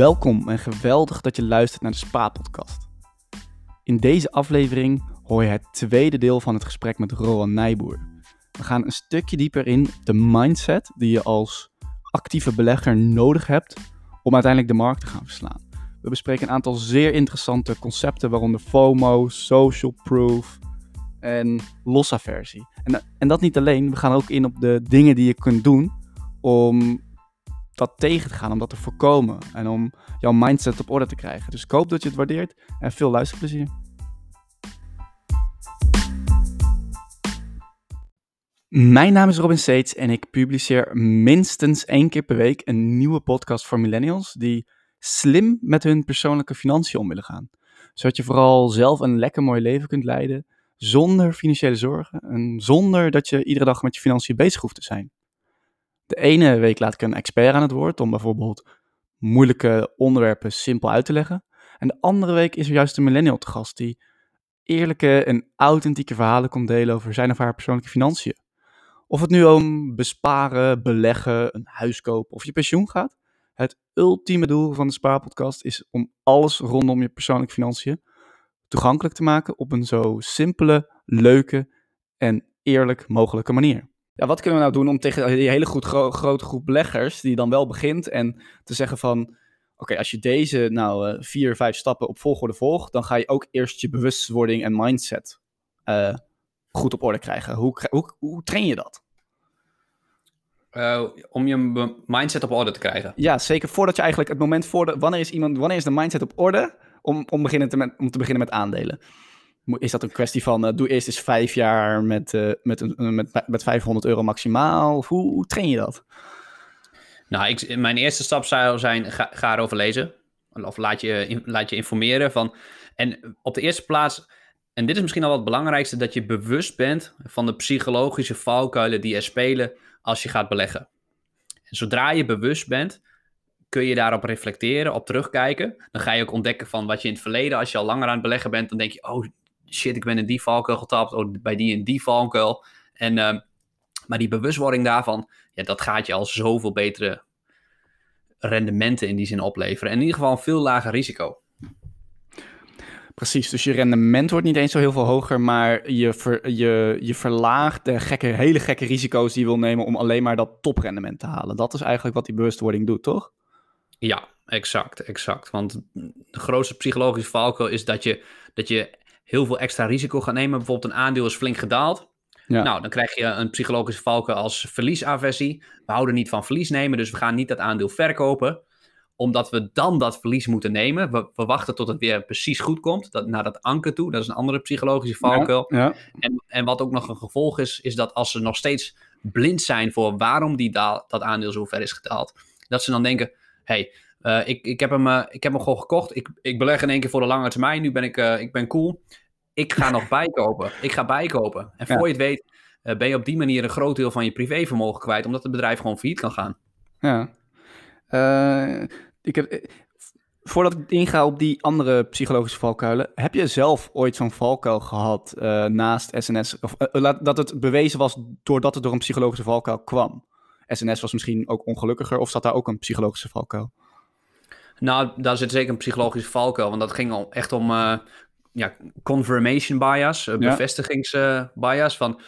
Welkom en geweldig dat je luistert naar de Spa-podcast. In deze aflevering hoor je het tweede deel van het gesprek met Rowan Nijboer. We gaan een stukje dieper in de mindset die je als actieve belegger nodig hebt om uiteindelijk de markt te gaan verslaan. We bespreken een aantal zeer interessante concepten, waaronder FOMO, social proof en losaversie. En, en dat niet alleen, we gaan ook in op de dingen die je kunt doen om dat tegen te gaan, om dat te voorkomen en om jouw mindset op orde te krijgen. Dus ik hoop dat je het waardeert en veel luisterplezier. Mijn naam is Robin Seets en ik publiceer minstens één keer per week een nieuwe podcast voor millennials die slim met hun persoonlijke financiën om willen gaan. Zodat je vooral zelf een lekker mooi leven kunt leiden zonder financiële zorgen en zonder dat je iedere dag met je financiën bezig hoeft te zijn. De ene week laat ik een expert aan het woord om bijvoorbeeld moeilijke onderwerpen simpel uit te leggen. En de andere week is er juist een millennial te gast die eerlijke en authentieke verhalen komt delen over zijn of haar persoonlijke financiën. Of het nu om besparen, beleggen, een huis kopen of je pensioen gaat. Het ultieme doel van de Spaarpodcast is om alles rondom je persoonlijke financiën toegankelijk te maken op een zo simpele, leuke en eerlijk mogelijke manier. Ja, wat kunnen we nou doen om tegen die hele goed grote groep beleggers, die dan wel begint, en te zeggen van, oké, als je deze nou uh, vier, vijf stappen op volgorde volgt, dan ga je ook eerst je bewustwording en mindset uh, goed op orde krijgen. Hoe, hoe, hoe train je dat? Uh, om je mindset op orde te krijgen. Ja, zeker voordat je eigenlijk het moment voor de. Wanneer is iemand. Wanneer is de mindset op orde om, om, beginnen te met, om te beginnen met aandelen? Is dat een kwestie van. Uh, doe eerst eens vijf jaar met, uh, met, een, met, met 500 euro maximaal? Of hoe, hoe train je dat? Nou, ik, mijn eerste stap zou zijn: ga, ga erover lezen. Of laat je, laat je informeren van. En op de eerste plaats en dit is misschien al wat het belangrijkste, dat je bewust bent van de psychologische valkuilen die er spelen als je gaat beleggen. En zodra je bewust bent, kun je daarop reflecteren, op terugkijken. Dan ga je ook ontdekken van wat je in het verleden, als je al langer aan het beleggen bent, dan denk je, oh shit, ik ben in die valkuil getapt, oh, bij die in die valkuil. En, uh, maar die bewustwording daarvan, ja, dat gaat je al zoveel betere rendementen in die zin opleveren. En in ieder geval een veel lager risico. Precies, dus je rendement wordt niet eens zo heel veel hoger, maar je, ver, je, je verlaagt de gekke, hele gekke risico's die je wil nemen om alleen maar dat toprendement te halen. Dat is eigenlijk wat die bewustwording doet, toch? Ja, exact, exact. Want de grootste psychologische valkuil is dat je, dat je heel veel extra risico gaat nemen. Bijvoorbeeld een aandeel is flink gedaald. Ja. Nou, dan krijg je een psychologische valkuil als verliesaversie. We houden niet van verlies nemen, dus we gaan niet dat aandeel verkopen omdat we dan dat verlies moeten nemen. We, we, wachten tot het weer precies goed komt. Dat, naar dat anker toe. Dat is een andere psychologische valkuil. Ja, En, en wat ook nog een gevolg is, is dat als ze nog steeds blind zijn voor waarom die daal, dat aandeel zo ver is gedaald. Dat ze dan denken, hey, uh, ik, ik, heb hem, uh, ik heb hem gewoon gekocht. Ik, ik beleg in één keer voor de lange termijn. Nu ben ik, uh, ik ben cool. Ik ga nog bijkopen. Ik ga bijkopen. En voor je het weet, ben je op die manier een groot deel van je privévermogen kwijt. Omdat het bedrijf gewoon failliet kan gaan. Ja ik heb, eh, voordat ik inga op die andere psychologische valkuilen, heb je zelf ooit zo'n valkuil gehad naast SNS? Of dat het bewezen was doordat het door een psychologische valkuil kwam? SNS was misschien ook ongelukkiger, of zat daar ook een psychologische valkuil? Nou, daar zit zeker een psychologische valkuil, want dat ging al echt om uh, ja, confirmation bias, ja. bevestigingsbias. van,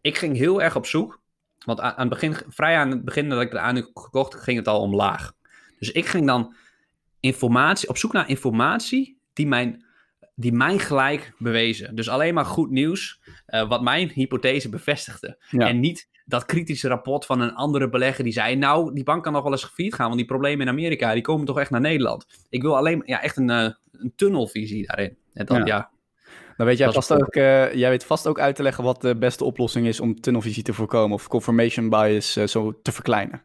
ik ging heel erg op zoek, want aan, het begin, vrij aan het begin dat ik het aandeel gekocht, ging het al omlaag. Dus ik ging dan informatie, op zoek naar informatie die mijn, die mij gelijk bewezen. Dus alleen maar goed nieuws, uh, wat mijn hypothese bevestigde. En niet dat kritische rapport van een andere belegger die zei... nou, die bank kan nog wel eens gevierd gaan, want die problemen in Amerika... die komen toch echt naar Nederland. Ik wil alleen ja, echt een, uh, een tunnelvisie daarin. En dan, ja. ja dan weet jij, vast ook, uh, jij weet vast ook uit te leggen wat de beste oplossing is om tunnelvisie te voorkomen of confirmation bias uh, zo te verkleinen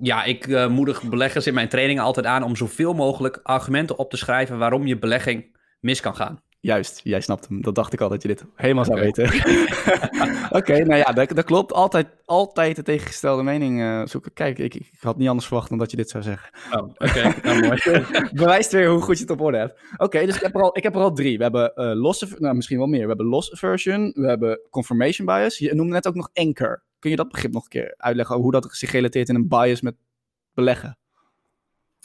ja, ik moedig beleggers in mijn trainingen altijd aan om zoveel mogelijk argumenten op te schrijven waarom je belegging mis kan gaan. Juist, jij snapt hem. Dat dacht ik al dat je dit helemaal zou weten. Oké, nou ja, dat, dat, klopt. Altijd, altijd de tegengestelde mening uh, zoeken. Kijk, ik, ik, had niet anders verwacht dan dat je dit zou zeggen. Oh, oké. Okay. nou, mooi. Bewijst weer hoe goed je het op orde hebt. Oké, dus ik heb, er al, ik heb er al drie. We hebben uh, losse, nou misschien wel meer. We hebben loss aversion, we hebben confirmation bias. Je noemde net ook nog anchor. Kun je dat begrip nog een keer uitleggen? Hoe dat zich relateert in een bias met beleggen?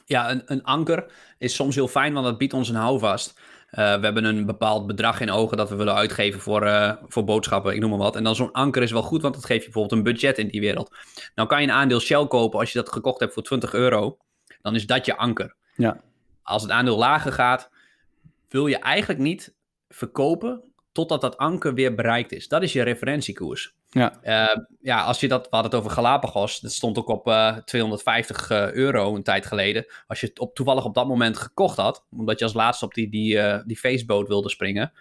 Ja, een, een anker is soms heel fijn, want dat biedt ons een houvast. Uh, we hebben een bepaald bedrag in ogen dat we willen uitgeven voor, uh, voor boodschappen, ik noem maar wat. En dan zo'n anker is wel goed, want dat geeft je bijvoorbeeld een budget in die wereld. Nou kan je een aandeel Shell kopen als je dat gekocht hebt voor 20 euro. Dan is dat je anker. Ja. Als het aandeel lager gaat, wil je eigenlijk niet verkopen totdat dat anker weer bereikt is. Dat is je referentiekoers. Ja. Uh, ja, als je dat, we hadden het over Galapagos, dat stond ook op uh, 250 uh, euro een tijd geleden. Als je het op, toevallig op dat moment gekocht had, omdat je als laatste op die, die, die faceboot wilde springen,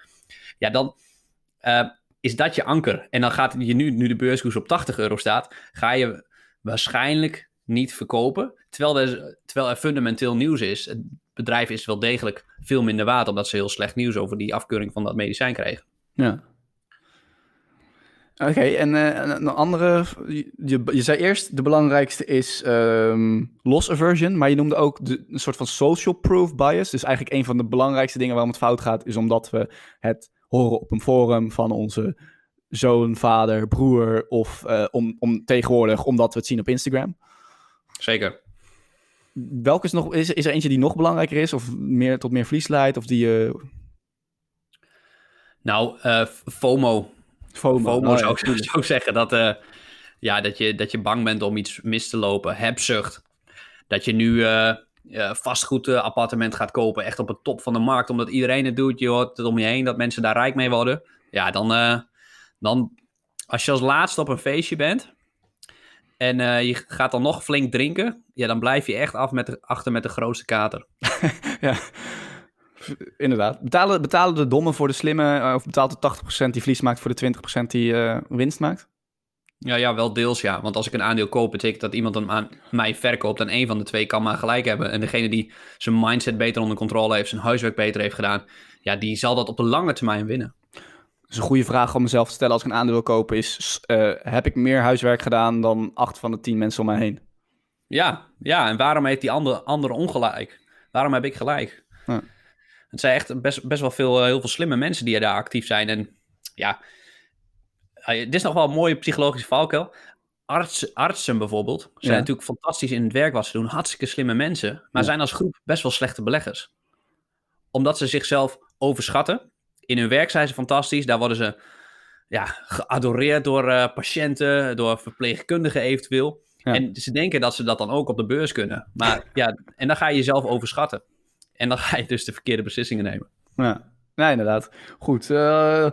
ja, dan is dat je anker. En dan gaat je nu, nu de beurskoers op 80 euro staat, ga je waarschijnlijk niet verkopen. Terwijl er, terwijl er fundamenteel nieuws is. Het bedrijf is wel degelijk veel minder waard, omdat ze heel slecht nieuws over die afkeuring van dat medicijn kregen. Ja. Oké, okay, en uh, een andere, je, je zei eerst de belangrijkste is um, loss aversion, maar je noemde ook de, een soort van social proof bias. Dus eigenlijk een van de belangrijkste dingen waarom het fout gaat, is omdat we het horen op een forum van onze zoon, vader, broer of uh, om, om tegenwoordig omdat we het zien op Instagram. Zeker. Welke is nog, is, is er eentje die nog belangrijker is of meer tot meer verlies leidt of die je... Uh... Nou, FOMO FOMO, FOMO oh, zou, ja, ik, zou ik zeggen. Dat, uh, ja, dat, je, dat je bang bent om iets mis te lopen. Hebzucht. Dat je nu uh, uh, vastgoed appartement gaat kopen. Echt op het top van de markt. Omdat iedereen het doet. Je hoort het om je heen dat mensen daar rijk mee worden. Ja, dan, dan als je als laatste op een feestje bent. En je gaat dan nog flink drinken. Ja, dan blijf je echt af met de, achter met de grootste kater. ja. Inderdaad. Betalen, betalen de domme voor de slimme, uh, of betaalt de 80% die verlies maakt voor de 20% die uh, winst maakt? Ja, ja, wel deels ja. Want als ik een aandeel koop, betekent dat iemand hem aan mij verkoopt en een van de twee kan maar gelijk hebben. En degene die zijn mindset beter onder controle heeft, zijn huiswerk beter heeft gedaan, ja, die zal dat op de lange termijn winnen. Dus een goede vraag om mezelf te stellen als ik een aandeel wil kopen is, uh, heb ik meer huiswerk gedaan dan acht van de tien mensen om mij heen? Ja, ja. En waarom heeft die andere, andere ongelijk? Waarom heb ik gelijk? Ja. Het zijn echt best, best wel veel, eh, heel veel slimme mensen die daar actief zijn. En ja, dit is nog wel een mooie psychologische valkuil. Artsen, artsen bijvoorbeeld zijn natuurlijk fantastisch in het werk wat ze doen. Hartstikke slimme mensen. Maar ja. zijn als groep best wel slechte beleggers. Omdat ze zichzelf overschatten. In hun werk zijn ze fantastisch. Daar worden ze ja, geadoreerd door uh, patiënten, door verpleegkundigen eventueel. Ja. En ze denken dat ze dat dan ook op de beurs kunnen. Maar ja, en dan ga je jezelf overschatten. En dan ga je dus de verkeerde beslissingen nemen. Ja, ja inderdaad. Goed. Uh,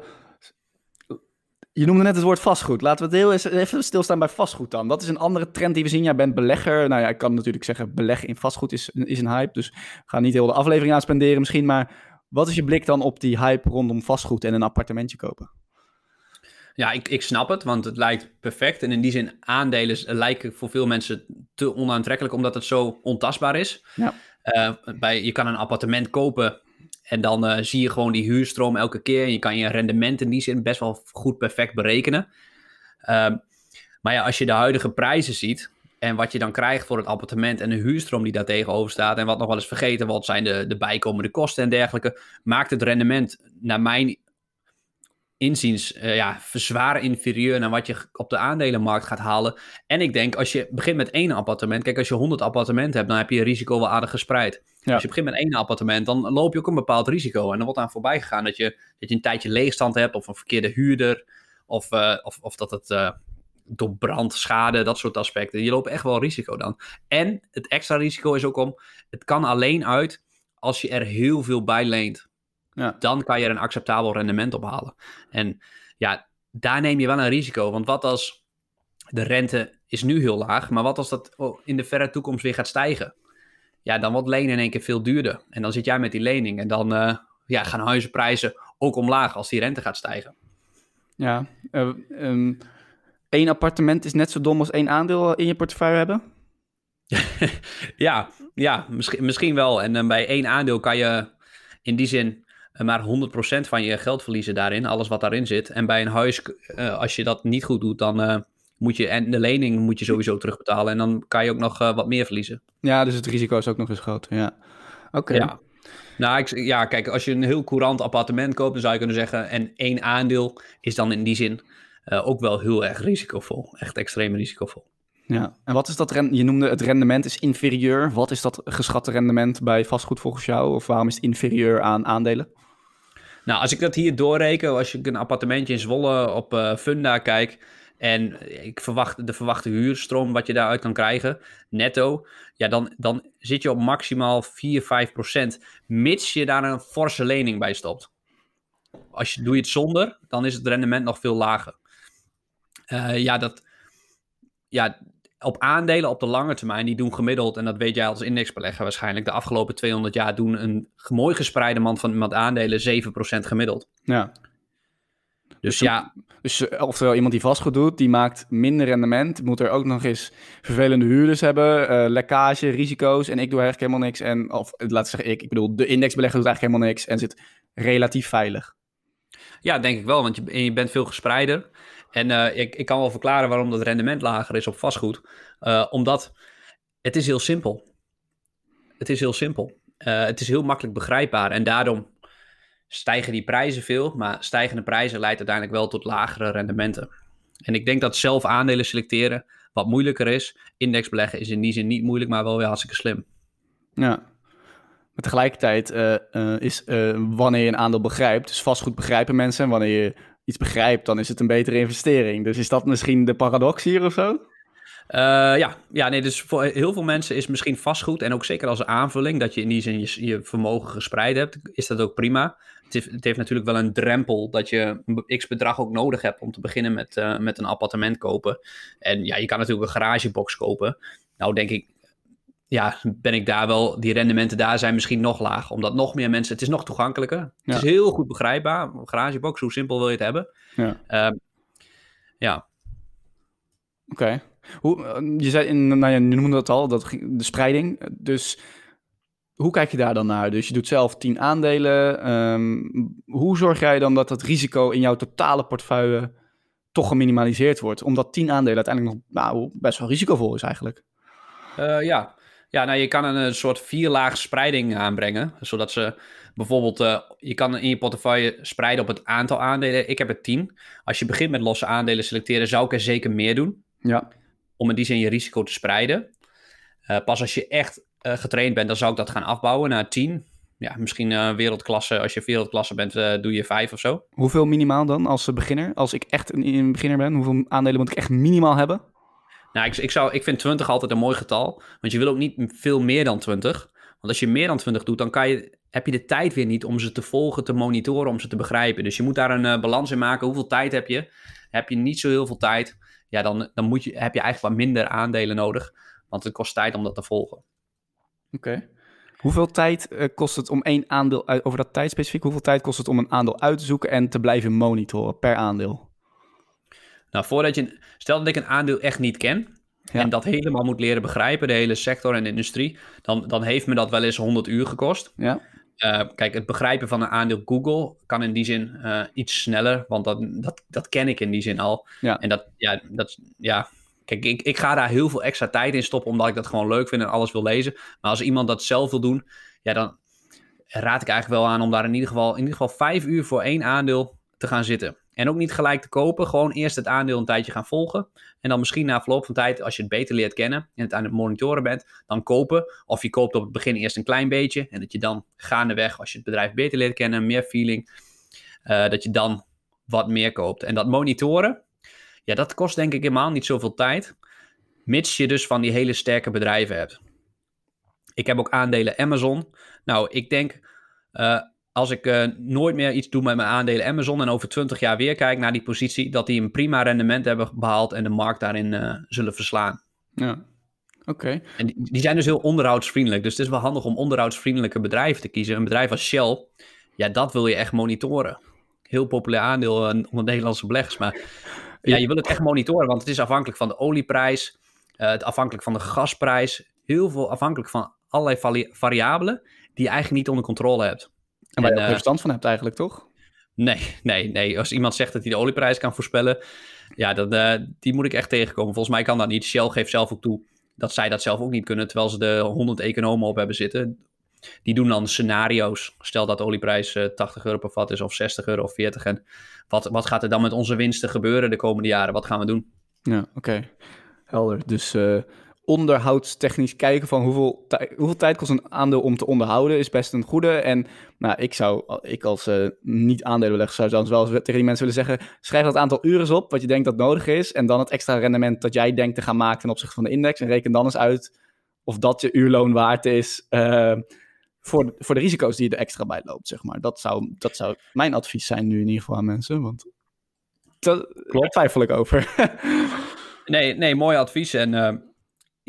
je noemde net het woord vastgoed. Laten we het heel eens even stilstaan bij vastgoed dan. Dat is een andere trend die we zien. Jij bent belegger. Nou ja, ik kan natuurlijk zeggen, beleggen in vastgoed is, is een hype. Dus we gaan niet heel de aflevering aan spenderen misschien. Maar wat is je blik dan op die hype rondom vastgoed en een appartementje kopen? Ja, ik, ik snap het, want het lijkt perfect. En in die zin, aandelen lijken voor veel mensen te onaantrekkelijk, omdat het zo ontastbaar is. Ja. Uh, bij, je kan een appartement kopen en dan uh, zie je gewoon die huurstroom elke keer. En je kan je rendement in die zin best wel goed perfect berekenen. Uh, maar ja, als je de huidige prijzen ziet en wat je dan krijgt voor het appartement en de huurstroom die daar tegenover staat. En wat nog wel eens vergeten, wat zijn de, de bijkomende kosten en dergelijke. Maakt het rendement naar mijn inziens uh, ja, zwaar inferieur naar wat je op de aandelenmarkt gaat halen. En ik denk, als je begint met één appartement, kijk, als je 100 appartementen hebt, dan heb je je risico wel aardig gespreid. Ja. Als je begint met één appartement, dan loop je ook een bepaald risico. En dan wordt aan voorbij gegaan dat je, dat je een tijdje leegstand hebt, of een verkeerde huurder, of, uh, of, of dat het uh, door brand, schade, dat soort aspecten. Je loopt echt wel risico dan. En het extra risico is ook om, het kan alleen uit als je er heel veel bij leent. Ja. Dan kan je er een acceptabel rendement ophalen. En ja, daar neem je wel een risico. Want wat als de rente is nu heel laag, maar wat als dat in de verre toekomst weer gaat stijgen? Ja, dan wordt lenen in één keer veel duurder. En dan zit jij met die lening. En dan uh, ja, gaan huizenprijzen ook omlaag als die rente gaat stijgen. Ja, uh, um, één appartement is net zo dom als één aandeel in je portefeuille hebben? ja, ja misschien, misschien wel. En uh, bij één aandeel kan je in die zin maar 100% van je geld verliezen daarin, alles wat daarin zit. En bij een huis, uh, als je dat niet goed doet, dan uh, moet je, en de lening moet je sowieso terugbetalen. En dan kan je ook nog uh, wat meer verliezen. Ja, dus het risico is ook nog eens groot. Ja, oké. Ja. Nou, ik, ja, kijk, als je een heel courant appartement koopt, dan zou je kunnen zeggen, en één aandeel is dan in die zin ook wel heel erg risicovol. Echt extreem risicovol. Ja, en wat is dat rendement? Je noemde het rendement is inferieur. Wat is dat geschatte rendement bij vastgoed volgens jou? Of waarom is het inferieur aan aandelen? Nou, als ik dat hier doorreken, als ik een appartementje in Zwolle op uh, Funda kijk en ik verwacht de verwachte huurstroom wat je daaruit kan krijgen, netto, ja, dan, dan zit je op maximaal 4, 5 procent, mits je daar een forse lening bij stopt. Als je, doe je het zonder, dan is het rendement nog veel lager. Uh, ja, dat, ja, op aandelen op de lange termijn, die doen gemiddeld, en dat weet jij als indexbelegger waarschijnlijk, de afgelopen 200 jaar doen een mooi gespreide man van met aandelen 7% gemiddeld. Ja. Dus, ja. Dus eh, oftewel iemand die vastgoed doet, die maakt minder rendement, moet er ook nog eens vervelende huurders hebben, uh, lekkage, risico's en ik doe eigenlijk helemaal niks. En, of laat ik zeggen ik, ik bedoel de indexbelegger doet eigenlijk helemaal niks en zit relatief veilig. Ja, denk ik wel, want je, je bent veel gespreider. En uh, ik, ik kan wel verklaren waarom dat rendement lager is op vastgoed. Uh, omdat het is heel simpel. Het is heel simpel. Uh, het is heel makkelijk begrijpbaar. En daarom stijgen die prijzen veel. Maar stijgende prijzen leidt uiteindelijk wel tot lagere rendementen. En ik denk dat zelf aandelen selecteren wat moeilijker is. Index beleggen is in die zin niet moeilijk, maar wel weer hartstikke slim. Ja, maar tegelijkertijd is wanneer je een aandeel begrijpt, dus vastgoed begrijpen mensen, en wanneer je iets begrijpt, dan is het een betere investering. Dus is dat misschien de paradox hier of zo? Uh, ja. ja, nee, dus voor heel veel mensen is misschien vastgoed en ook zeker als aanvulling, dat je in die zin je, vermogen gespreid hebt, is dat ook prima. Het heeft, het heeft, natuurlijk wel een drempel dat je een x bedrag ook nodig hebt om te beginnen met, uh, met een appartement kopen. En ja, je kan natuurlijk een garagebox kopen. Nou, denk ik, ja, ben ik daar wel, die rendementen daar zijn misschien nog laag. Omdat nog meer mensen, het is nog toegankelijker. Het is heel goed begrijpbaar. Garagebox, hoe simpel wil je het hebben? Ja. Uh, ja. Oké. Hoe, eh, je zei, in, nou ja, je noemde dat al, dat, de spreiding. Dus hoe kijk je daar dan naar? Dus je doet zelf tien aandelen. Um, hoe zorg jij dan dat het risico in jouw totale portefeuille toch geminimaliseerd wordt? Omdat tien aandelen uiteindelijk nog nou, best wel risicovol is eigenlijk. Uh, ja, ja, nou, je kan een, soort vierlaag spreiding aanbrengen. Zodat ze bijvoorbeeld, uh, je kan in je portefeuille spreiden op het aantal aandelen. Ik heb er tien. Als je begint met losse aandelen selecteren, zou ik er zeker meer doen. Ja. Om in die zin je risico te spreiden. Uh, pas als je echt uh, getraind bent, dan zou ik dat gaan afbouwen naar tien. Ja, misschien wereldklasse. Als je wereldklasse bent, doe je vijf of zo. Hoeveel minimaal dan als beginner? Als ik echt een, een beginner ben, hoeveel aandelen moet ik echt minimaal hebben? Nou, ik, ik, zou, ik vind 20 altijd een mooi getal. Want je wil ook niet veel meer dan 20. Want als je meer dan 20 doet, dan kan je, heb je de tijd weer niet om ze te volgen, te monitoren, om ze te begrijpen. Dus je moet daar een uh, balans in maken. Hoeveel tijd heb je? Heb je niet zo heel veel tijd, ja, dan, dan moet je, heb je eigenlijk wat minder aandelen nodig. Want het kost tijd om dat te volgen. Oké. Hoeveel tijd uh, kost het om één aandeel, uit, over dat tijd specifiek, hoeveel tijd kost het om een aandeel uit te zoeken en te blijven monitoren per aandeel? Nou, voordat je. Stel dat ik een aandeel echt niet ken. En dat helemaal moet leren begrijpen, de hele sector en de industrie. Dan, dan heeft me dat wel eens 100 uur gekost. Ja. Uh, kijk, het begrijpen van een aandeel Google kan in die zin uh, iets sneller, want dat, dat, dat ken ik in die zin al. Ja. En dat, ja, dat, ja. Kijk, ik, ik ga daar heel veel extra tijd in stoppen, omdat ik dat gewoon leuk vind en alles wil lezen. Maar als iemand dat zelf wil doen, ja, dan raad ik eigenlijk wel aan om daar in ieder geval, in ieder geval vijf uur voor één aandeel te gaan zitten. En ook niet gelijk te kopen. Gewoon eerst het aandeel een tijdje gaan volgen. En dan misschien na verloop van tijd, als je het beter leert kennen en het aan het monitoren bent, dan kopen. Of je koopt op het begin eerst een klein beetje. En dat je dan gaandeweg, als je het bedrijf beter leert kennen, meer feeling, uh, dat je dan wat meer koopt. En dat monitoren, ja, dat kost denk ik helemaal niet zoveel tijd. Mits je dus van die hele sterke bedrijven hebt. Ik heb ook aandelen Amazon. Nou, ik denk. Uh, als ik uh, nooit meer iets doe met mijn aandelen Amazon en over 20 jaar weer kijk naar die positie, dat die een prima rendement hebben behaald en de markt daarin uh, zullen verslaan. Ja, oké. En die, die, zijn dus heel onderhoudsvriendelijk. Dus het is wel handig om onderhoudsvriendelijke bedrijven te kiezen. Een bedrijf als Shell, ja, dat wil je echt monitoren. Heel populair aandeel uh, onder Nederlandse beleggers, maar ja, je wil het echt monitoren, want het is afhankelijk van de olieprijs, het afhankelijk van de gasprijs, heel veel afhankelijk van allerlei variabelen die je eigenlijk niet onder controle hebt. En waar je ook geen verstand van hebt eigenlijk, toch? Nee, nee, nee. Als iemand zegt dat hij de olieprijs kan voorspellen, ja, dat, uh, die moet ik echt tegenkomen. Volgens mij kan dat niet. Shell geeft zelf ook toe dat zij dat zelf ook niet kunnen, terwijl ze de 100 economen op hebben zitten. Die doen dan scenario's. Stel dat de olieprijs uh, 80 euro per vat is, of 60 euro of 40. En wat, wat gaat er dan met onze winsten gebeuren de komende jaren? Wat gaan we doen? Ja, oké. Helder. Dus onderhoudstechnisch kijken van hoeveel, hoeveel tijd kost een aandeel om te onderhouden is best een goede. En nou, ik zou, ik als uh, niet aandelenbelegger zou dan wel tegen die mensen willen zeggen, schrijf dat aantal uren op wat je denkt dat nodig is en dan het extra rendement dat jij denkt te gaan maken ten opzichte van de index en reken dan eens uit of dat je uurloon waard is uh, voor, voor de risico's die je er extra bij loopt, zeg maar. Dat zou, dat zou mijn advies zijn nu in ieder geval aan mensen, want daar twijfel ik over. nee, nee, mooi advies en... Uh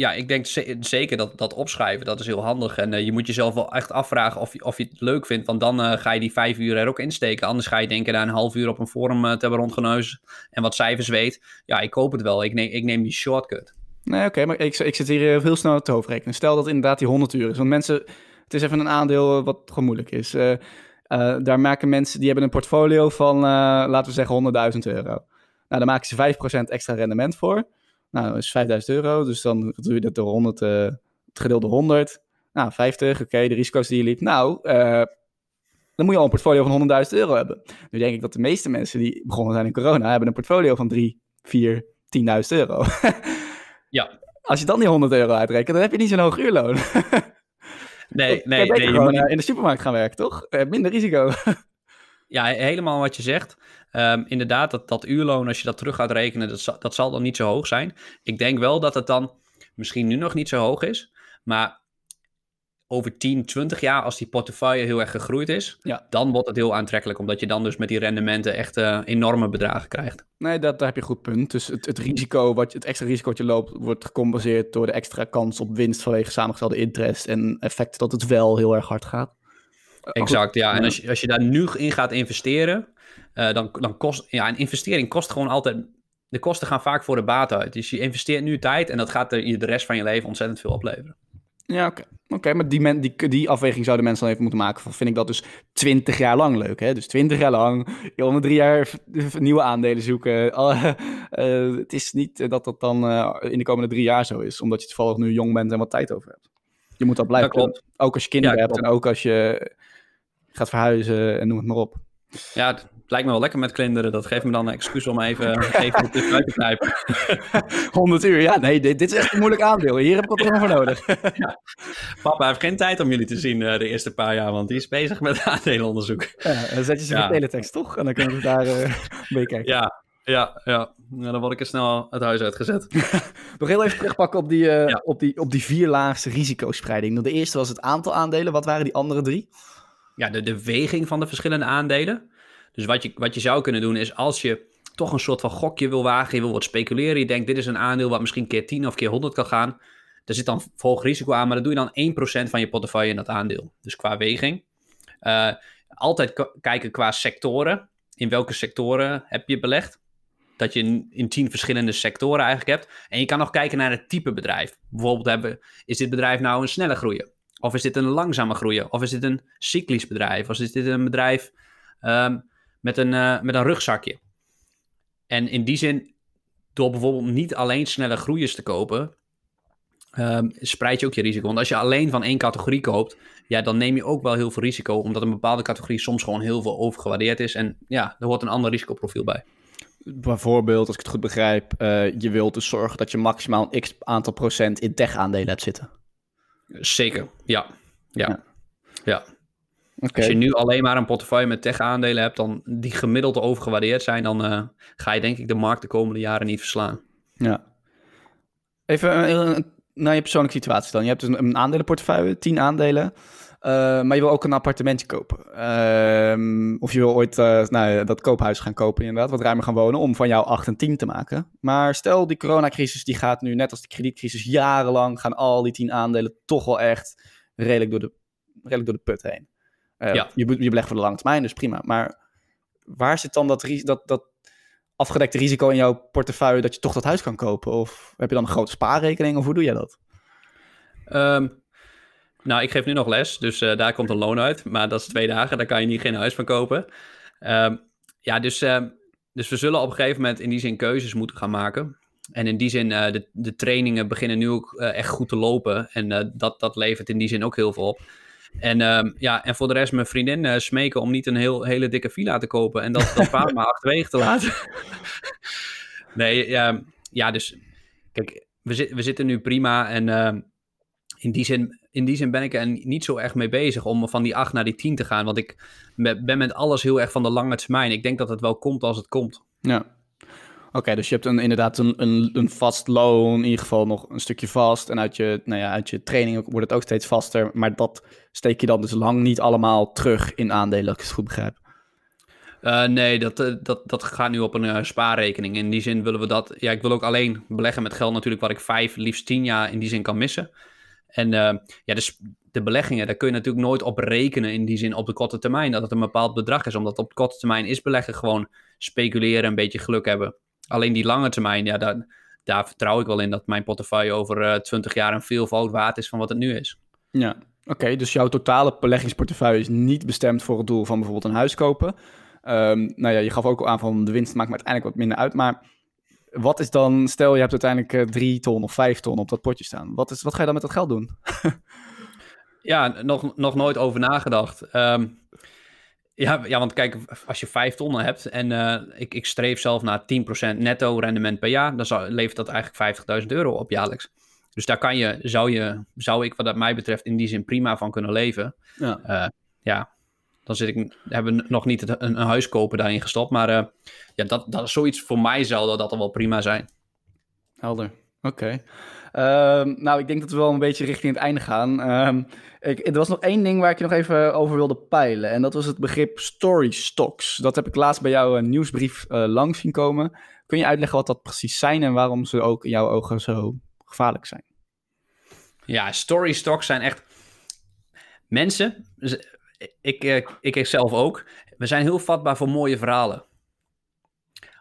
ja, ik denk zeker dat dat opschrijven, dat is heel handig. En uh, je moet jezelf wel echt afvragen of je, of je het leuk vindt. Want dan uh, ga je die vijf uur er ook insteken. Anders ga je denken daar een half uur op een forum uh, te hebben rondgeneuzen. En wat cijfers weet. Ja, ik koop het wel. Ik neem, ik neem die shortcut. Nee, oké. maar ik, ik zit hier heel snel te hoofdrekenen. Stel dat inderdaad die 100 uur is. Want mensen, het is even een aandeel wat gewoon moeilijk is. daar maken mensen, die hebben een portfolio van, laten we zeggen, 100.000 euro. Nou, daar maken ze 5% extra rendement voor. Nou, dat is 5000 euro. Dus dan doe je dat door 100, uh, het gedeelde 100. Nou, 50. Oké, de risico's die je liep. Nou, uh, dan moet je al een portfolio van 100.000 euro hebben. Nu denk ik dat de meeste mensen die begonnen zijn in corona, hebben een portfolio van 3, 4, 10.000 euro. ja. Als je dan die 100 euro uitrekent, dan heb je niet zo'n hoog uurloon. nee, nee. nee gewoon moet... in de supermarkt gaan werken, toch? minder risico. ja, helemaal wat je zegt. Um, inderdaad, dat, dat uurloon, als je dat terug gaat rekenen, dat, dat zal dan niet zo hoog zijn. Ik denk wel dat het dan misschien nu nog niet zo hoog is. Maar over 10, 20 jaar, als die portefeuille heel erg gegroeid is, ja. dan wordt het heel aantrekkelijk. Omdat je dan dus met die rendementen echt uh, enorme bedragen krijgt. Nee, dat, daar heb je een goed punt. Dus het, het, risico, wat het extra risico wat je loopt, wordt gecompenseerd door de extra kans op winst vanwege samengestelde interest en effect dat het wel heel erg hard gaat. Exact, ja. En als je, als je daar nu in gaat investeren, uh, dan, dan kost... Ja, een investering kost gewoon altijd... De kosten gaan vaak voor de baat uit. Dus je investeert nu tijd en dat gaat er de rest van je leven ontzettend veel opleveren. Ja, oké. Oké, maar die, men, die, die afweging zouden mensen dan even moeten maken. Van, vind ik dat dus 20 jaar lang leuk, hè? Dus 20 jaar lang, je om drie jaar nieuwe aandelen zoeken. Uh, uh, het is niet dat dat dan uh, in de komende drie jaar zo is, omdat je toevallig nu jong bent en wat tijd over hebt. Je moet dat blijven. klopt. Ook als je kinderen ja, hebt en ook als je gaat verhuizen en noem het maar op. Ja, het lijkt me wel lekker met kinderen. Dat geeft me dan een excuus om even, even uit te knijpen. 100 uur, ja, nee, dit, dit, is echt een moeilijk aandeel. Hier heb ik wat voor nodig. ja. Papa heeft geen tijd om jullie te zien uh, de eerste paar jaar, want die is bezig met aandelenonderzoek. Ja, dan zet je ze ja. teletext, toch? En dan kunnen we daar uh, mee kijken. Ja, ja, ja. Nou, dan word ik er snel het huis uitgezet. Nog heel even terugpakken op die, uh, ja. op die, op die vierlaagse risicospreiding. De eerste was het aantal aandelen. Wat waren die andere drie? Ja, de, de weging van de verschillende aandelen. Dus wat je, wat je zou kunnen doen is als je toch een soort van gokje wil wagen, je wil wat speculeren, je denkt dit is een aandeel wat misschien keer 10 of keer 100 kan gaan. Er zit dan hoog risico aan, maar dan doe je dan 1% van je portefeuille in dat aandeel. Dus qua weging. Uh, altijd kijken qua sectoren. In welke sectoren heb je belegd? Dat je in, tien verschillende sectoren eigenlijk hebt. En je kan nog kijken naar het type bedrijf. Bijvoorbeeld hebben, is dit bedrijf nou een snelle groeier? Of is dit een langzame groeien? Of is dit een cyclisch bedrijf? Of is dit een bedrijf um, met, een, uh, met een rugzakje? En in die zin, door bijvoorbeeld niet alleen snelle groeiers te kopen, um, spreid je ook je risico. Want als je alleen van één categorie koopt, ja, dan neem je ook wel heel veel risico, omdat een bepaalde categorie soms gewoon heel veel overgewaardeerd is. En ja, er hoort een ander risicoprofiel bij. Bijvoorbeeld, als ik het goed begrijp, uh, je wilt dus zorgen dat je maximaal een x aantal procent in tech-aandelen hebt zitten. Zeker, ja. Ja. ja. Als je nu alleen maar een portefeuille met tech-aandelen hebt, dan die gemiddeld overgewaardeerd zijn, dan uh, ga je denk ik de markt de komende jaren niet verslaan. Ja. Even uh, naar je persoonlijke situatie dan. Je hebt dus een aandelenportefeuille, 10 aandelen. Uh, maar je wil ook een appartementje kopen. Uh, of je wil ooit uh, nou, dat koophuis gaan kopen, inderdaad, wat ruimer gaan wonen, om van jou 8 en 10 te maken. Maar stel, die coronacrisis die gaat nu, net als de kredietcrisis, jarenlang gaan al die 10 aandelen toch wel echt redelijk door de, redelijk door de put heen. Uh, ja. je, je belegt voor de lange termijn, dus prima. Maar waar zit dan dat, dat, dat afgedekte risico in jouw portefeuille dat je toch dat huis kan kopen? Of heb je dan een grote spaarrekening, of hoe doe jij dat? Um, nou, ik geef nu nog les, dus uh, daar komt een loon uit. Maar dat is twee dagen, daar kan je niet geen huis van kopen. Um, ja, dus, uh, dus we zullen op een gegeven moment in die zin keuzes moeten gaan maken. En in die zin, uh, de, de trainingen beginnen nu ook echt goed te lopen. En dat, dat levert in die zin ook heel veel op. En, um, ja, en voor de rest mijn vriendin smeken om niet een heel, hele dikke villa te kopen. En dat, dat paard maar achterwege te laten. nee, ja, ja, dus kijk, we, zit, we zitten nu prima en ehm, in, die zin, in die zin ben ik er niet zo erg mee bezig om van die 8 naar die 10 te gaan. Want ik ben met alles heel erg van de lange termijn. Ik denk dat het wel komt als het komt. Ja. Oké, dus je hebt een, inderdaad een, een, een, vast loon, in ieder geval nog een stukje vast. En uit je, nou ja, uit je training wordt het ook steeds vaster. Maar dat steek je dan dus lang niet allemaal terug in aandelen, als ik het goed begrijp. Uh, nee, dat, uh, dat, dat gaat nu op een uh, spaarrekening. In die zin willen we dat. Ja, ik wil ook alleen beleggen met geld natuurlijk wat ik vijf, liefst tien jaar in die zin kan missen. En ja, dus de beleggingen, daar kun je natuurlijk nooit op rekenen in die zin op de korte termijn. Dat het een bepaald bedrag is. Omdat op de korte termijn is beleggen gewoon speculeren, een beetje geluk hebben. Alleen die lange termijn, ja, daar, daar vertrouw ik wel in dat mijn portefeuille over twintig jaar een veelvoud waard is van wat het nu is. Ja, oké. dus jouw totale beleggingsportefeuille is niet bestemd voor het doel van bijvoorbeeld een huis kopen. Um, nou ja, je gaf ook al aan van de winst maakt me uiteindelijk wat minder uit. Maar wat is dan, stel je hebt uiteindelijk uh, drie ton of vijf ton op dat potje staan. Wat, is, wat ga je dan met dat geld doen? ja, nog, nog nooit over nagedacht. Um, ja, ja, want kijk, als je vijf tonnen hebt en uh, ik, ik streef zelf naar 10% netto rendement per jaar, dan zou, levert dat eigenlijk 50.000 euro op jaarlijks. Dus daar kan je, zou, je, zou ik wat dat mij betreft in die zin prima van kunnen leven. Ja, uh, ja dan zit ik, hebben we nog niet een, een huis kopen daarin gestopt. Maar uh, ja, dat, dat is zoiets voor mij zou dat, dat wel prima zijn. Helder, oké. Ehm, nou, ik denk dat we wel een beetje richting het einde gaan. Um, ik, er was nog één ding waar ik je nog even over wilde peilen. En dat was het begrip story stocks. Dat heb ik laatst bij jouw nieuwsbrief uh, langs zien komen. Kun je uitleggen wat dat precies zijn en waarom ze ook in jouw ogen zo gevaarlijk zijn? Ja, story stocks zijn echt mensen ik, eh, ik, ik zelf ook. We zijn heel vatbaar voor mooie verhalen.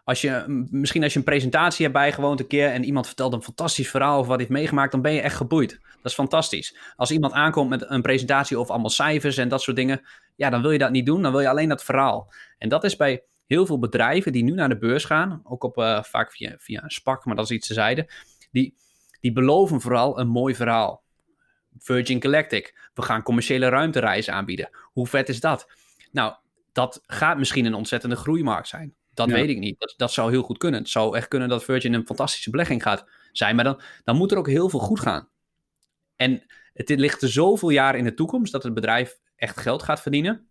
Als je, misschien als je een presentatie hebt bijgewoond een keer en iemand vertelt een fantastisch verhaal of wat hij heeft meegemaakt, dan ben je echt geboeid. Dat is fantastisch. Als iemand aankomt met een presentatie of allemaal cijfers en dat soort dingen, ja, dan wil je dat niet doen. Dan wil je alleen dat verhaal. En dat is bij heel veel bedrijven die nu naar de beurs gaan, ook op, uh, vaak via, via een SPAC, maar dat is iets te zijde, die, die beloven vooral een mooi verhaal. Virgin Galactic. We gaan commerciële ruimtereizen aanbieden. Hoe vet is dat? Nou, dat gaat misschien een ontzettende groeimarkt zijn. Dat weet ik niet. Dat, dat zou heel goed kunnen. Het zou echt kunnen dat Virgin een fantastische belegging gaat zijn. Maar dan, dan moet er ook heel veel goed gaan. En het ligt er zoveel jaar in de toekomst dat het bedrijf echt geld gaat verdienen.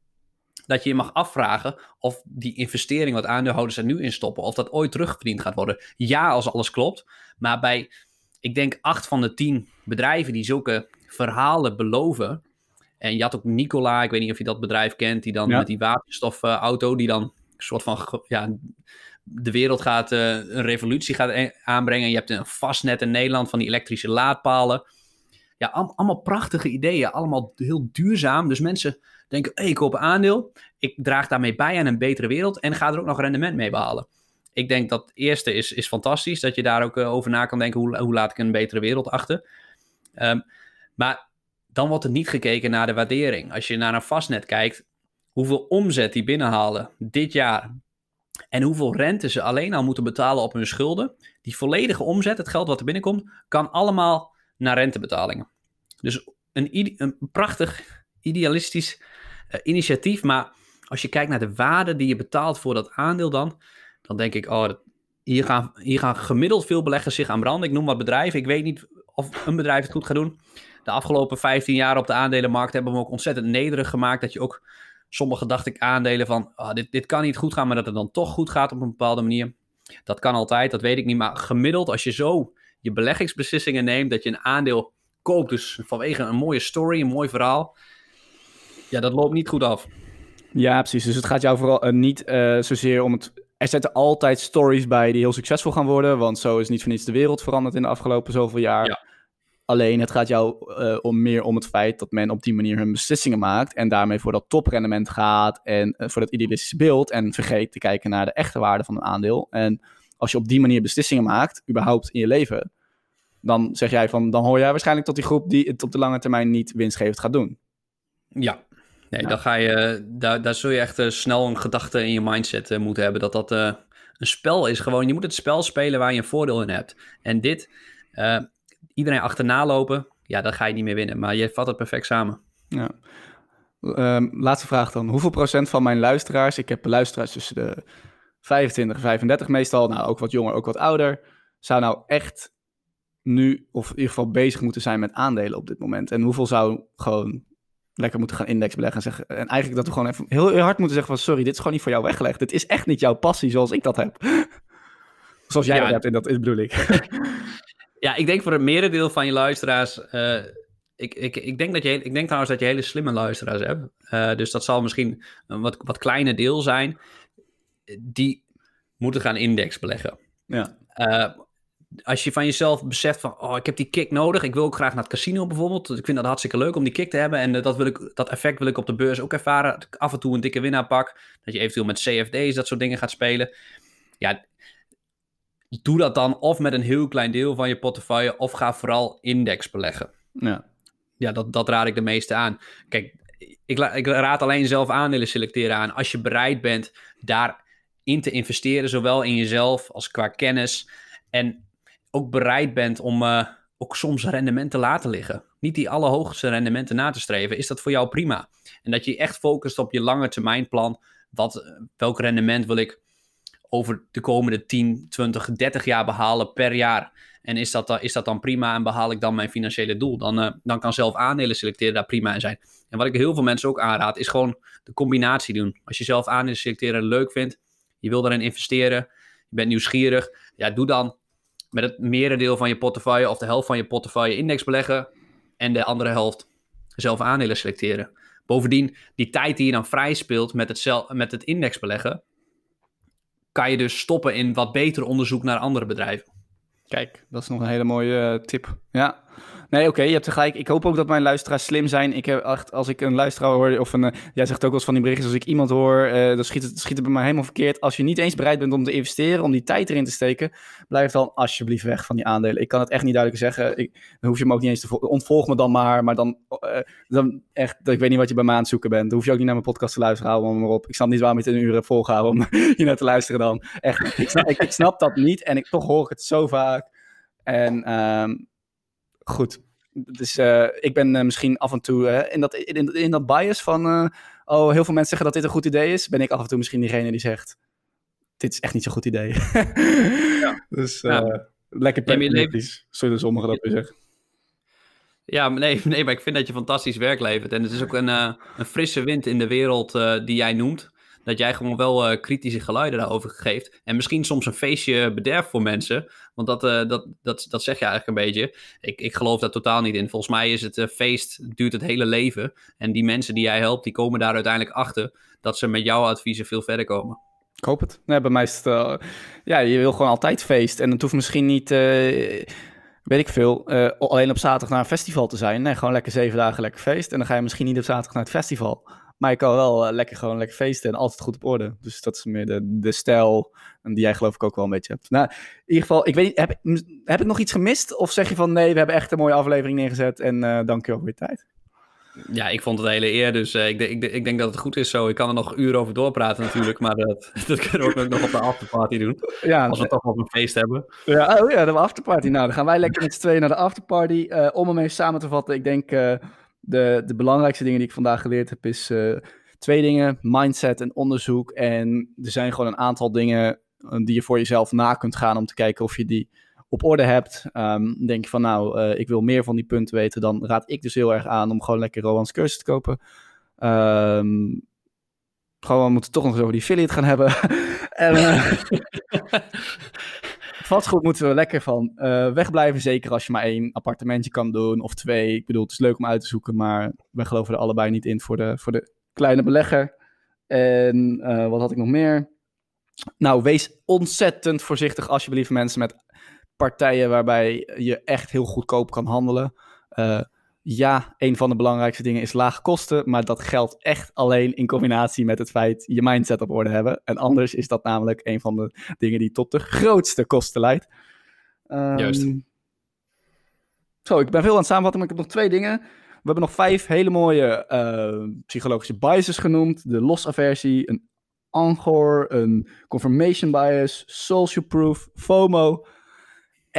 Dat je je mag afvragen of die investering wat aandeelhouders er nu in stoppen, of dat ooit terugverdiend gaat worden. Ja, als alles klopt. Maar bij, ik denk, acht van de tien bedrijven die zulke verhalen beloven. En je had ook Nicola, ik weet niet of je dat bedrijf kent, die dan met die waterstofauto, die dan een soort van ja, de wereld gaat, uh, een revolutie gaat aanbrengen. Je hebt een vastnet in Nederland van die elektrische laadpalen. Ja, allemaal prachtige ideeën, allemaal heel duurzaam. Dus mensen denken, hey, ik koop een aandeel, ik draag daarmee bij aan een betere wereld en ga er ook nog rendement mee behalen. Ik denk dat het eerste is, is fantastisch, dat je daar ook uh, over na kan denken, hoe, hoe laat ik een betere wereld achter. Um, maar dan wordt er niet gekeken naar de waardering. Als je naar een vastnet kijkt, hoeveel omzet die binnenhalen dit jaar en hoeveel rente ze alleen al moeten betalen op hun schulden, die volledige omzet, het geld wat er binnenkomt, kan allemaal naar rentebetalingen. Dus een, een prachtig idealistisch uh, initiatief, maar als je kijkt naar de waarde die je betaalt voor dat aandeel dan, dan denk ik, oh, hier, gaan, hier gaan gemiddeld veel beleggers zich aan branden. Ik noem wat bedrijven, ik weet niet of een bedrijf het goed gaat doen de afgelopen 15 jaar op de aandelenmarkt hebben we ook ontzettend nederig gemaakt. Dat je ook sommige, dacht ik, aandelen van oh, dit, dit kan niet goed gaan, maar dat het dan toch goed gaat op een bepaalde manier. Dat kan altijd, dat weet ik niet. Maar gemiddeld, als je zo je beleggingsbeslissingen neemt, dat je een aandeel koopt, dus vanwege een mooie story, een mooi verhaal, ja, dat loopt niet goed af. Ja, precies. Dus het gaat jou vooral uh, niet uh, zozeer om het. Er zitten altijd stories bij die heel succesvol gaan worden, want zo is niet voor niets de wereld veranderd in de afgelopen zoveel jaar. Ja. Alleen het gaat jou uh, om meer om het feit dat men op die manier hun beslissingen maakt en daarmee voor dat toprendement gaat en uh, voor dat idealistische beeld en vergeet te kijken naar de echte waarde van een aandeel. En als je op die manier beslissingen maakt, überhaupt in je leven, dan zeg jij van, dan hoor jij waarschijnlijk tot die groep die het op de lange termijn niet winstgevend gaat doen. Ja, nee, dan ga je, daar, daar zul je echt uh, snel een gedachte in je mindset moeten hebben dat dat een spel is. Gewoon, je moet het spel spelen waar je een voordeel in hebt. En dit iedereen achterna lopen, ja, dan ga je niet meer winnen. Maar je vat het perfect samen. Ja. Ehm, laatste vraag dan. Hoeveel procent van mijn luisteraars, ik heb luisteraars tussen de 25 en 35 meestal, nou ook wat jonger, ook wat ouder, zou nou echt nu, of in ieder geval bezig moeten zijn met aandelen op dit moment? En hoeveel zou gewoon lekker moeten gaan indexbeleggen en zeggen. En eigenlijk dat we gewoon even heel, hard moeten zeggen van sorry, dit is gewoon niet voor jou weggelegd. Dit is echt niet jouw passie zoals ik dat heb. zoals jij dat hebt, en dat bedoel ik. ja, ik denk voor het merendeel van je luisteraars. Uh, ik, ik, ik, denk dat je, ik denk trouwens dat je hele slimme luisteraars hebt. Uh, dus dat zal misschien een wat, wat kleiner deel zijn. Die moeten gaan indexbeleggen. Ja. Uh, als je van jezelf beseft van, oh, ik heb die kick nodig. Ik wil ook graag naar het casino bijvoorbeeld. Ik vind dat hartstikke leuk om die kick te hebben. En dat, wil ik, dat effect wil ik op de beurs ook ervaren. Dat ik af en toe een dikke winnaar pak. Dat je eventueel met CFD's dat soort dingen gaat spelen. Ja, doe dat dan of met een heel klein deel van je portefeuille. Of ga vooral index beleggen. Ja, ja dat, dat raad ik de meeste aan. Kijk, ik, ik raad alleen zelf aandelen selecteren aan. Als je bereid bent daarin te investeren. Zowel in jezelf als qua kennis. En ook bereid bent om uh, ook soms rendementen te laten liggen. Niet die allerhoogste rendementen na te streven, is dat voor jou prima. En dat je echt focust op je lange termijn plan. Wat, eh, welk rendement wil ik over de komende 10, 20, 30 jaar behalen per jaar? En is dat, is dat dan prima en behaal ik dan mijn financiële doel? Dan, uh, dan kan zelf aandelen selecteren daar prima in zijn. En wat ik heel veel mensen ook aanraad, is gewoon de combinatie doen. Als je zelf aandelen selecteren leuk vindt, je wil daarin investeren, je bent nieuwsgierig, ja, doe dan met het merendeel van je portefeuille of de helft van je portefeuille index beleggen en de andere helft zelf aandelen selecteren. Bovendien, die tijd die je dan vrij speelt met het, met het index beleggen, kan je dus stoppen in wat beter onderzoek naar andere bedrijven. Kijk, dat is nog een hele mooie uh, tip. Ja. Nee, oké, je hebt gelijk. Ik hoop ook dat mijn luisteraars slim zijn. Ik heb echt, als ik een luisteraar hoor, of een, uh, jij zegt ook wel eens van die berichtjes, als ik iemand hoor, uh, dan schiet het, schiet bij mij helemaal verkeerd. Als je niet eens bereid bent om te investeren, om die tijd erin te steken, blijf dan alsjeblieft weg van die aandelen. Ik kan het echt niet duidelijk zeggen. Ik, dan hoef je hem ook niet eens te ontvolg me dan maar, maar dan, dan echt, ik weet niet wat je bij me aan het zoeken bent. Dan hoef je ook niet naar mijn podcast te luisteren, hou maar op. Ik snap niet waarom je het een uur hebt om hier naar te luisteren dan. Echt, ik snap, ik, snap dat niet en ik, toch hoor ik het zo vaak. En um, goed, dus uh, ik ben uh, misschien af en toe uh, in, dat, in, in, dat bias van... oh, heel veel mensen zeggen dat dit een goed idee is. Ben ik af en toe misschien diegene die zegt... Dit is echt niet zo'n goed idee. ja. Dus ja. lekker pragmatisch, zullen sommigen dat weer zeggen. Ja, nee, nee, maar ik vind dat je fantastisch werk levert. En het is ook een, een frisse wind in de wereld die jij noemt dat jij gewoon wel uh, kritische geluiden daarover geeft. En misschien soms een feestje bederft voor mensen. Want dat, uh, dat, dat, dat zeg je eigenlijk een beetje. Ik, ik geloof daar totaal niet in. Volgens mij is het uh, feest, duurt het hele leven. En die mensen die jij helpt, die komen daar uiteindelijk achter dat ze met jouw adviezen veel verder komen. Ik hoop het. Nee, bij mij is het, ja, je wil gewoon altijd feest. En het hoeft misschien niet weet ik veel, alleen op zaterdag naar een festival te zijn. Nee, gewoon lekker zeven dagen lekker feest. En dan ga je misschien niet op zaterdag naar het festival. Maar ik kan wel uh, lekker gewoon lekker feesten en altijd goed op orde. Dus dat is meer de, de stijl die jij geloof ik ook wel een beetje hebt. Nou, in ieder geval, ik weet niet, heb, heb ik nog iets gemist? Of zeg je van nee, we hebben echt een mooie aflevering neergezet en uh, dank je wel voor je tijd? Ja, ik vond het een hele eer, dus uh, ik, ik, ik, denk dat het goed is zo. Ik kan er nog uren over doorpraten natuurlijk, maar dat, dat kunnen we ook nog op de afterparty doen. Ja, als we toch nog een feest hebben. Ja, oh ja, de afterparty. Nou, dan gaan wij lekker met z'n tweeën naar de afterparty. Uh, om hem even samen te vatten, ik denk de, de belangrijkste dingen die ik vandaag geleerd heb is uh, twee dingen: mindset en onderzoek. En er zijn gewoon een aantal dingen eh, die je voor jezelf na kunt gaan om te kijken of je die op orde hebt. Um, denk je van nou, uh, ik wil meer van die punten weten, dan raad ik dus heel erg aan om gewoon lekker Rowan's cursus te kopen. Um, gewoon, we moeten toch nog eens over die affiliate gaan hebben. en, vastgoed moeten we lekker van uh, wegblijven. Zeker als je maar één appartementje kan doen of twee. Ik bedoel, het is leuk om uit te zoeken, maar we geloven er allebei niet in voor de, voor de kleine belegger. En uh, wat had ik nog meer? Nou, wees ontzettend voorzichtig alsjeblieft mensen met partijen waarbij je echt heel goedkoop kan handelen. Uh, ja, een van de belangrijkste dingen is lage kosten, maar dat geldt echt alleen in combinatie met het feit je mindset op orde hebben. En anders is dat namelijk een van de dingen die tot de grootste kosten leidt. Um, Juist. Zo, ik ben veel aan het samenvatten, maar ik heb nog twee dingen. We hebben nog vijf hele mooie uh, psychologische biases genoemd. De loss-aversie, een angor, een confirmation bias, social proof, FOMO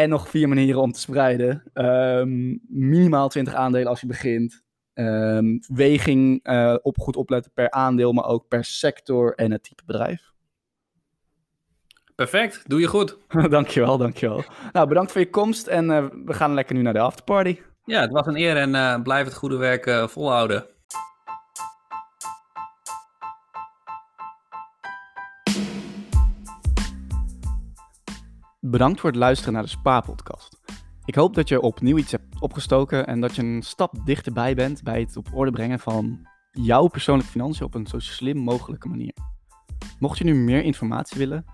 en nog vier manieren om te spreiden. Um, minimaal 20 aandelen als je begint. Um, weging uh, op goed opletten per aandeel, maar ook per sector en het type bedrijf. Perfect, doe je goed. dankjewel, dankjewel. Nou, bedankt voor je komst en we gaan lekker nu naar de afterparty. Ja, het was een eer en blijf het goede werk volhouden. Bedankt voor het luisteren naar de Spa-podcast. Ik hoop dat je opnieuw iets hebt opgestoken en dat je een stap dichterbij bent bij het op orde brengen van jouw persoonlijke financiën op een zo slim mogelijke manier. Mocht je nu meer informatie willen,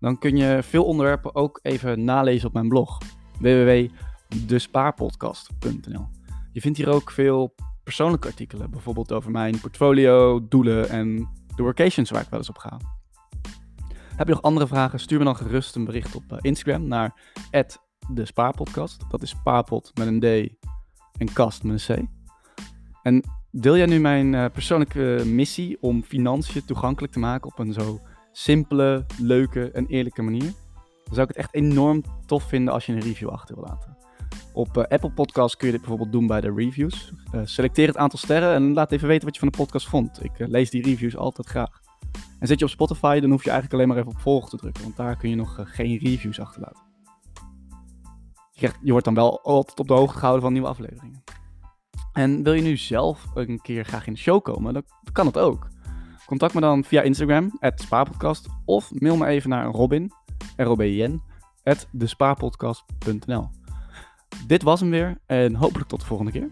dan kun je veel onderwerpen ook even nalezen op mijn blog www.despaarpodcast.nl. Je vindt hier ook veel persoonlijke artikelen, bijvoorbeeld over mijn portfolio, doelen en de workations waar ik wel eens op ga. Heb je nog andere vragen? Stuur me dan gerust een bericht op eh, Instagram naar de Spaarpodcast. Dat is spaarpot met een D en kast met een C. En deel jij nu mijn uh, persoonlijke missie om financiën toegankelijk te maken op een zo simpele, leuke en eerlijke manier? Dan zou ik het echt enorm tof vinden als je een review achter wil laten. Op uh, Apple Podcasts kun je dit bijvoorbeeld doen bij de reviews. Selecteer het aantal sterren en laat even weten wat je van de podcast vond. Ik lees die reviews altijd graag. En zit je op Spotify, dan hoef je eigenlijk alleen maar even op volgen te drukken, want daar kun je nog geen reviews achterlaten je wordt dan wel altijd op de hoogte gehouden van nieuwe afleveringen. En wil je nu zelf een keer graag in de show komen, dan kan het ook. Contact me dan via Instagram, spaarpodcast, of mail me even naar Robin, R-O-B-I-N. Dit was hem weer en hopelijk tot de volgende keer.